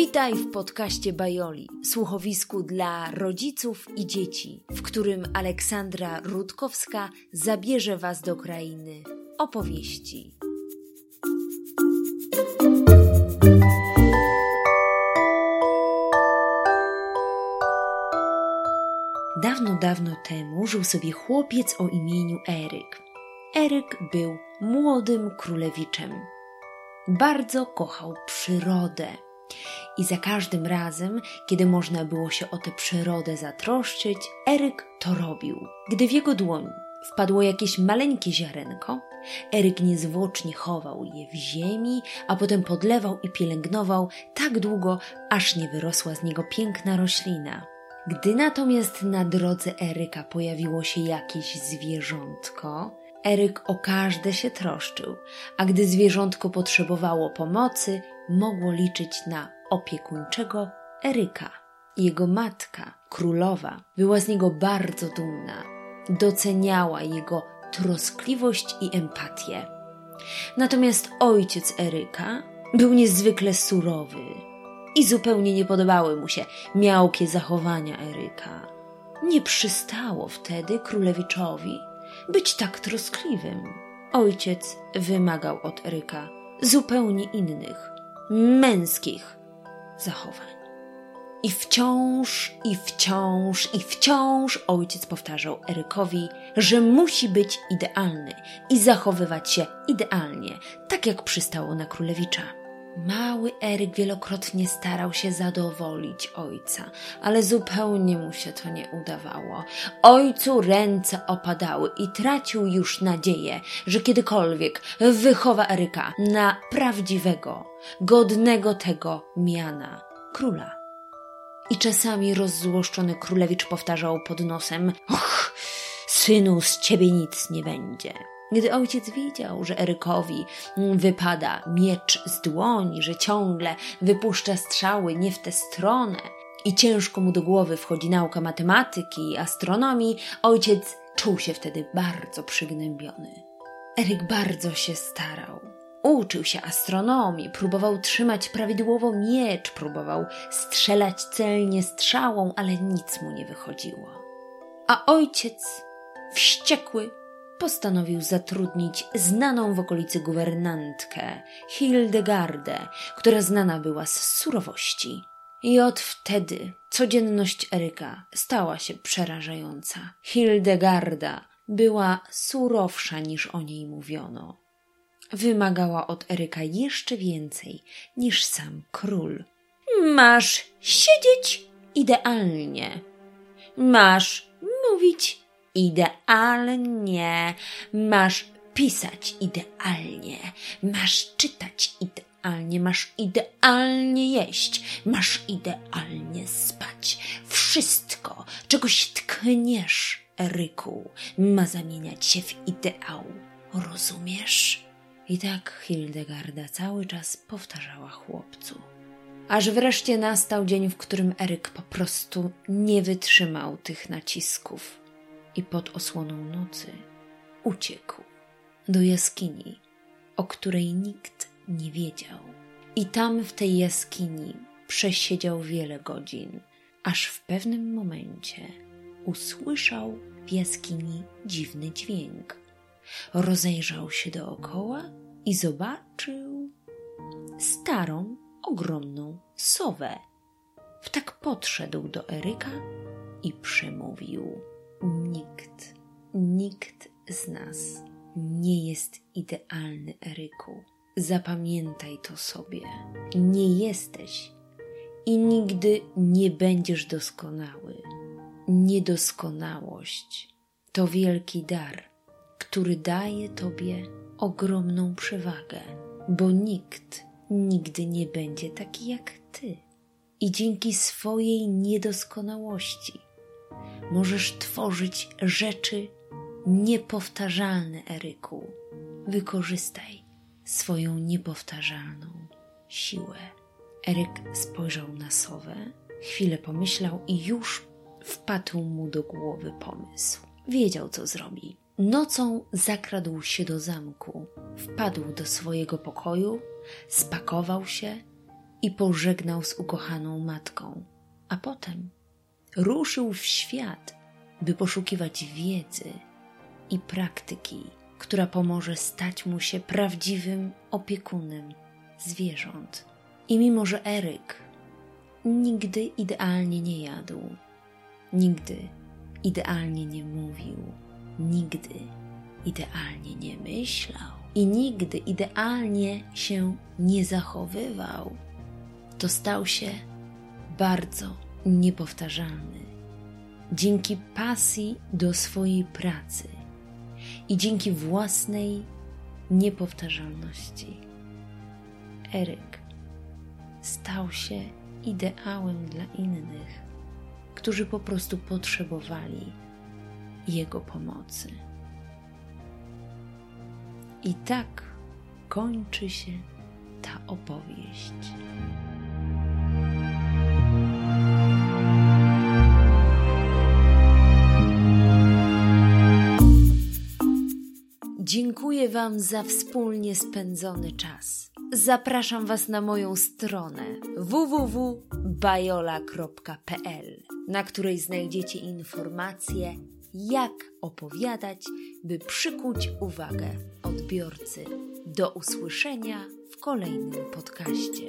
Witaj w podcaście Bajoli, słuchowisku dla rodziców i dzieci, w którym Aleksandra Rutkowska zabierze Was do krainy opowieści. Dawno, dawno temu żył sobie chłopiec o imieniu Eryk. Eryk był młodym królewiczem. Bardzo kochał przyrodę i za każdym razem, kiedy można było się o tę przyrodę zatroszczyć, Eryk to robił. Gdy w jego dłoń wpadło jakieś maleńkie ziarenko, Eryk niezwłocznie chował je w ziemi, a potem podlewał i pielęgnował tak długo, aż nie wyrosła z niego piękna roślina. Gdy natomiast na drodze Eryka pojawiło się jakieś zwierzątko, Eryk o każde się troszczył, a gdy zwierzątko potrzebowało pomocy, mogło liczyć na opiekuńczego Eryka. Jego matka, królowa, była z niego bardzo dumna. Doceniała jego troskliwość i empatię. Natomiast ojciec Eryka był niezwykle surowy i zupełnie nie podobały mu się miałkie zachowania Eryka. Nie przystało wtedy królewiczowi być tak troskliwym. Ojciec wymagał od Eryka zupełnie innych, męskich zachowań. I wciąż, i wciąż, i wciąż ojciec powtarzał Erykowi, że musi być idealny i zachowywać się idealnie, tak jak przystało na królewicza. Mały Eryk wielokrotnie starał się zadowolić ojca, ale zupełnie mu się to nie udawało. Ojcu ręce opadały i tracił już nadzieję, że kiedykolwiek wychowa Eryka na prawdziwego, godnego tego miana króla. I czasami rozzłoszczony królewicz powtarzał pod nosem: Och, synu, z ciebie nic nie będzie. Gdy ojciec widział, że Erykowi wypada miecz z dłoni, że ciągle wypuszcza strzały nie w tę stronę i ciężko mu do głowy wchodzi nauka matematyki i astronomii, ojciec czuł się wtedy bardzo przygnębiony. Eryk bardzo się starał. Uczył się astronomii, próbował trzymać prawidłowo miecz, próbował strzelać celnie strzałą, ale nic mu nie wychodziło. A ojciec, wściekły, postanowił zatrudnić znaną w okolicy guwernantkę Hildegardę, która znana była z surowości. I od wtedy codzienność Eryka stała się przerażająca. Hildegarda była surowsza niż o niej mówiono. Wymagała od Eryka jeszcze więcej niż sam król. Masz siedzieć idealnie. Masz mówić idealnie, masz pisać idealnie, masz czytać idealnie, masz idealnie jeść, masz idealnie spać. Wszystko, czegoś tkniesz, Eryku, ma zamieniać się w ideał. Rozumiesz? I tak Hildegarda cały czas powtarzała chłopcu. Aż wreszcie nastał dzień, w którym Eryk po prostu nie wytrzymał tych nacisków i pod osłoną nocy uciekł do jaskini, o której nikt nie wiedział. I tam w tej jaskini przesiedział wiele godzin, aż w pewnym momencie usłyszał w jaskini dziwny dźwięk. Rozejrzał się dookoła i zobaczył starą, ogromną sowę. Wtak podszedł do Eryka i przemówił. Nikt, nikt z nas nie jest idealny, Eryku. Zapamiętaj to sobie. Nie jesteś i nigdy nie będziesz doskonały. Niedoskonałość to wielki dar, który daje Tobie ogromną przewagę, bo nikt nigdy nie będzie taki jak Ty. I dzięki swojej niedoskonałości możesz tworzyć rzeczy niepowtarzalne, Eryku. Wykorzystaj swoją niepowtarzalną siłę. Eryk spojrzał na sowę, chwilę pomyślał i już wpadł mu do głowy pomysł. Wiedział, co zrobi. Nocą zakradł się do zamku, wpadł do swojego pokoju, spakował się i pożegnał z ukochaną matką, a potem ruszył w świat, by poszukiwać wiedzy i praktyki, która pomoże stać mu się prawdziwym opiekunem zwierząt. I mimo, że Eryk nigdy idealnie nie jadł, nigdy idealnie nie mówił, nigdy idealnie nie myślał i nigdy idealnie się nie zachowywał, to stał się bardzo niepowtarzalny. Dzięki pasji do swojej pracy i dzięki własnej niepowtarzalności. Eryk stał się ideałem dla innych, którzy po prostu potrzebowali jego pomocy. I tak kończy się ta opowieść. Dziękuję Wam za wspólnie spędzony czas. Zapraszam Was na moją stronę www.bajola.pl, na której znajdziecie informacje, jak opowiadać, by przykuć uwagę odbiorcy. Do usłyszenia w kolejnym podcaście.